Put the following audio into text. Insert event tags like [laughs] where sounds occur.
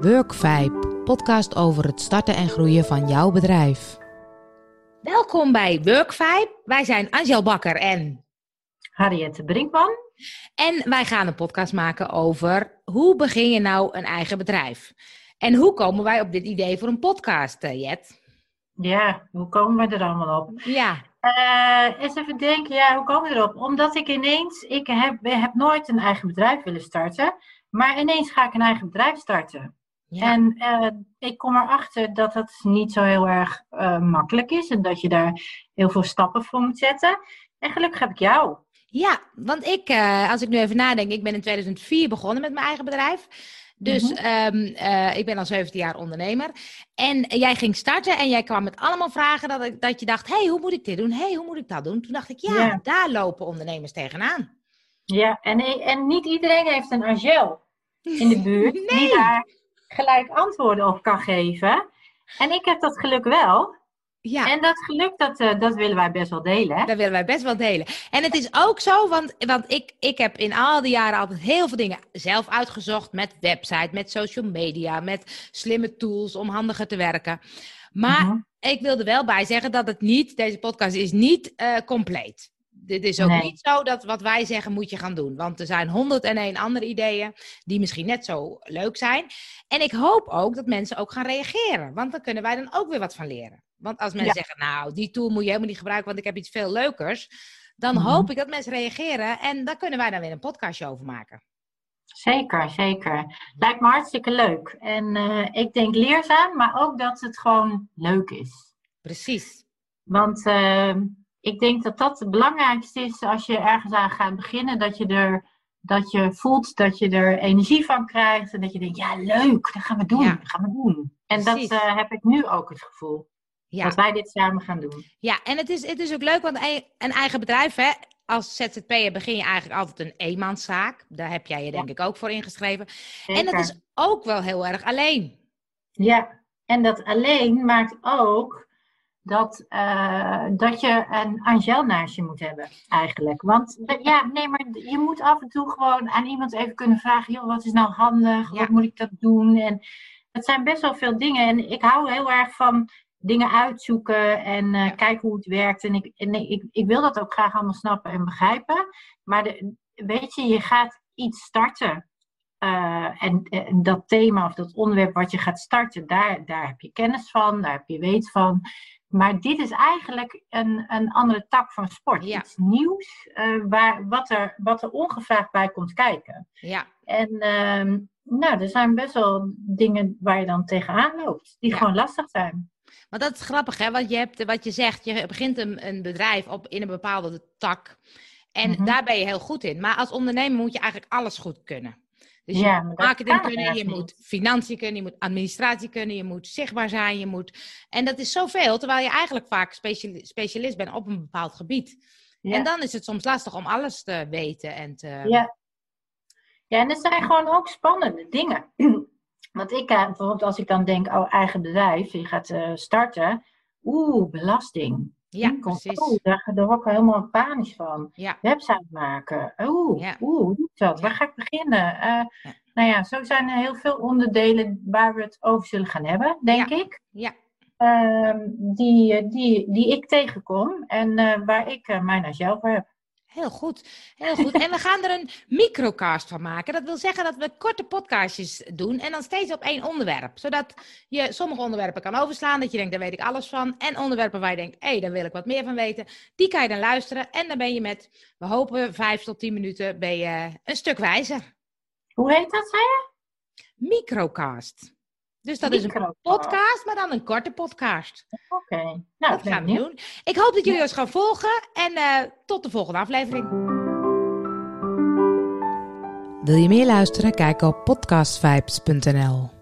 Workvibe, podcast over het starten en groeien van jouw bedrijf. Welkom bij Workvibe. Wij zijn Angel Bakker en Harriette Brinkman. En wij gaan een podcast maken over hoe begin je nou een eigen bedrijf? En hoe komen wij op dit idee voor een podcast, eh, Jet? Ja, hoe komen we er allemaal op? Ja. Uh, eens even denken, ja, hoe komen we erop? Omdat ik ineens, ik heb, heb nooit een eigen bedrijf willen starten, maar ineens ga ik een eigen bedrijf starten. Ja. En uh, ik kom erachter dat dat niet zo heel erg uh, makkelijk is en dat je daar heel veel stappen voor moet zetten. En gelukkig heb ik jou. Ja, want ik, uh, als ik nu even nadenk, ik ben in 2004 begonnen met mijn eigen bedrijf. Dus mm -hmm. um, uh, ik ben al 17 jaar ondernemer. En jij ging starten en jij kwam met allemaal vragen dat, ik, dat je dacht: hé, hey, hoe moet ik dit doen? Hé, hey, hoe moet ik dat doen? Toen dacht ik: ja, ja, daar lopen ondernemers tegenaan. Ja, en, en niet iedereen heeft een Angel in de buurt [laughs] nee. die daar gelijk antwoorden op kan geven. En ik heb dat geluk wel. Ja. En dat geluk, dat, uh, dat willen wij best wel delen. Hè? Dat willen wij best wel delen. En het is ook zo, want, want ik, ik heb in al die jaren altijd heel veel dingen zelf uitgezocht. Met website, met social media, met slimme tools om handiger te werken. Maar uh-huh. ik wilde wel bij zeggen dat het niet, deze podcast is niet uh, compleet. Dit is ook nee. niet zo dat wat wij zeggen moet je gaan doen. Want er zijn 101 andere ideeën die misschien net zo leuk zijn. En ik hoop ook dat mensen ook gaan reageren. Want dan kunnen wij dan ook weer wat van leren. Want als mensen ja. zeggen, nou, die tool moet je helemaal niet gebruiken, want ik heb iets veel leukers. Dan mm-hmm. hoop ik dat mensen reageren en dan kunnen wij daar weer een podcastje over maken. Zeker, zeker. Lijkt me hartstikke leuk. En uh, ik denk leerzaam, maar ook dat het gewoon leuk is. Precies. Want uh, ik denk dat dat het belangrijkste is als je ergens aan gaat beginnen. Dat je er dat je voelt dat je er energie van krijgt. En dat je denkt, ja leuk, dat gaan we doen, ja. dat gaan we doen. En Precies. dat uh, heb ik nu ook het gevoel. Ja. Dat wij dit samen gaan doen. Ja, en het is, het is ook leuk, want een eigen bedrijf, hè, als ZZP'er begin je eigenlijk altijd een eenmanszaak. Daar heb jij je denk ja. ik ook voor ingeschreven. Zeker. En dat is ook wel heel erg alleen. Ja, en dat alleen maakt ook dat, uh, dat je een Angel naast je moet hebben, eigenlijk. Want ja, nee, maar je moet af en toe gewoon aan iemand even kunnen vragen: joh, wat is nou handig? Ja. Wat moet ik dat doen? En het zijn best wel veel dingen. En ik hou heel erg van dingen uitzoeken en uh, kijken hoe het werkt. En, ik, en ik, ik wil dat ook graag allemaal snappen en begrijpen. Maar de, weet je, je gaat iets starten. Uh, en, en, dat thema of dat onderwerp wat je gaat starten, daar, daar heb je kennis van, daar heb je weet van. Maar dit is eigenlijk een, een andere tak van sport. Ja. Iets nieuws, uh, waar, wat, er, wat er ongevraagd bij komt kijken. Ja. En uh, nou, er zijn best wel dingen waar je dan tegenaan loopt, die ja. gewoon lastig zijn. Maar dat is grappig, hè? Want je hebt, wat je zegt, je begint een, een bedrijf op, in een bepaalde tak. En mm-hmm. daar ben je heel goed in. Maar als ondernemer moet je eigenlijk alles goed kunnen. Dus je ja, moet marketing kunnen, je moet financiën kunnen, je moet administratie kunnen, je moet zichtbaar zijn, je moet... En dat is zoveel, terwijl je eigenlijk vaak specialist bent op een bepaald gebied. Ja. En dan is het soms lastig om alles te weten en te... Ja, ja en er zijn gewoon ook spannende dingen. [clears throat] Want ik, uh, bijvoorbeeld als ik dan denk, oh, eigen bedrijf, je gaat uh, starten. Oeh, belasting. Ja, precies. Oeh, daar, daar word ik helemaal panisch van. Ja. Website maken. Oeh, ja. oeh, hoe doe dat? Waar ga ik beginnen? Uh, ja. Nou ja, zo zijn er heel veel onderdelen waar we het over zullen gaan hebben, denk ik. Ja. Uh, die, die, die ik tegenkom en waar ik mijn agel voor heb. Heel goed, heel goed. En we gaan er een microcast van maken. Dat wil zeggen dat we korte podcastjes doen en dan steeds op één onderwerp. Zodat je sommige onderwerpen kan overslaan, dat je denkt, daar weet ik alles van. En onderwerpen waar je denkt, hé, hey, daar wil ik wat meer van weten. Die kan je dan luisteren en dan ben je met, we hopen, vijf tot tien minuten ben je een stuk wijzer. Hoe heet dat, zei je? Microcast. Dus dat is een podcast, maar dan een korte podcast. Oké, okay. nou, dat gaan we doen. Ik hoop dat jullie ons gaan volgen en uh, tot de volgende aflevering. Wil je meer luisteren? Kijk op podcastvibes.nl.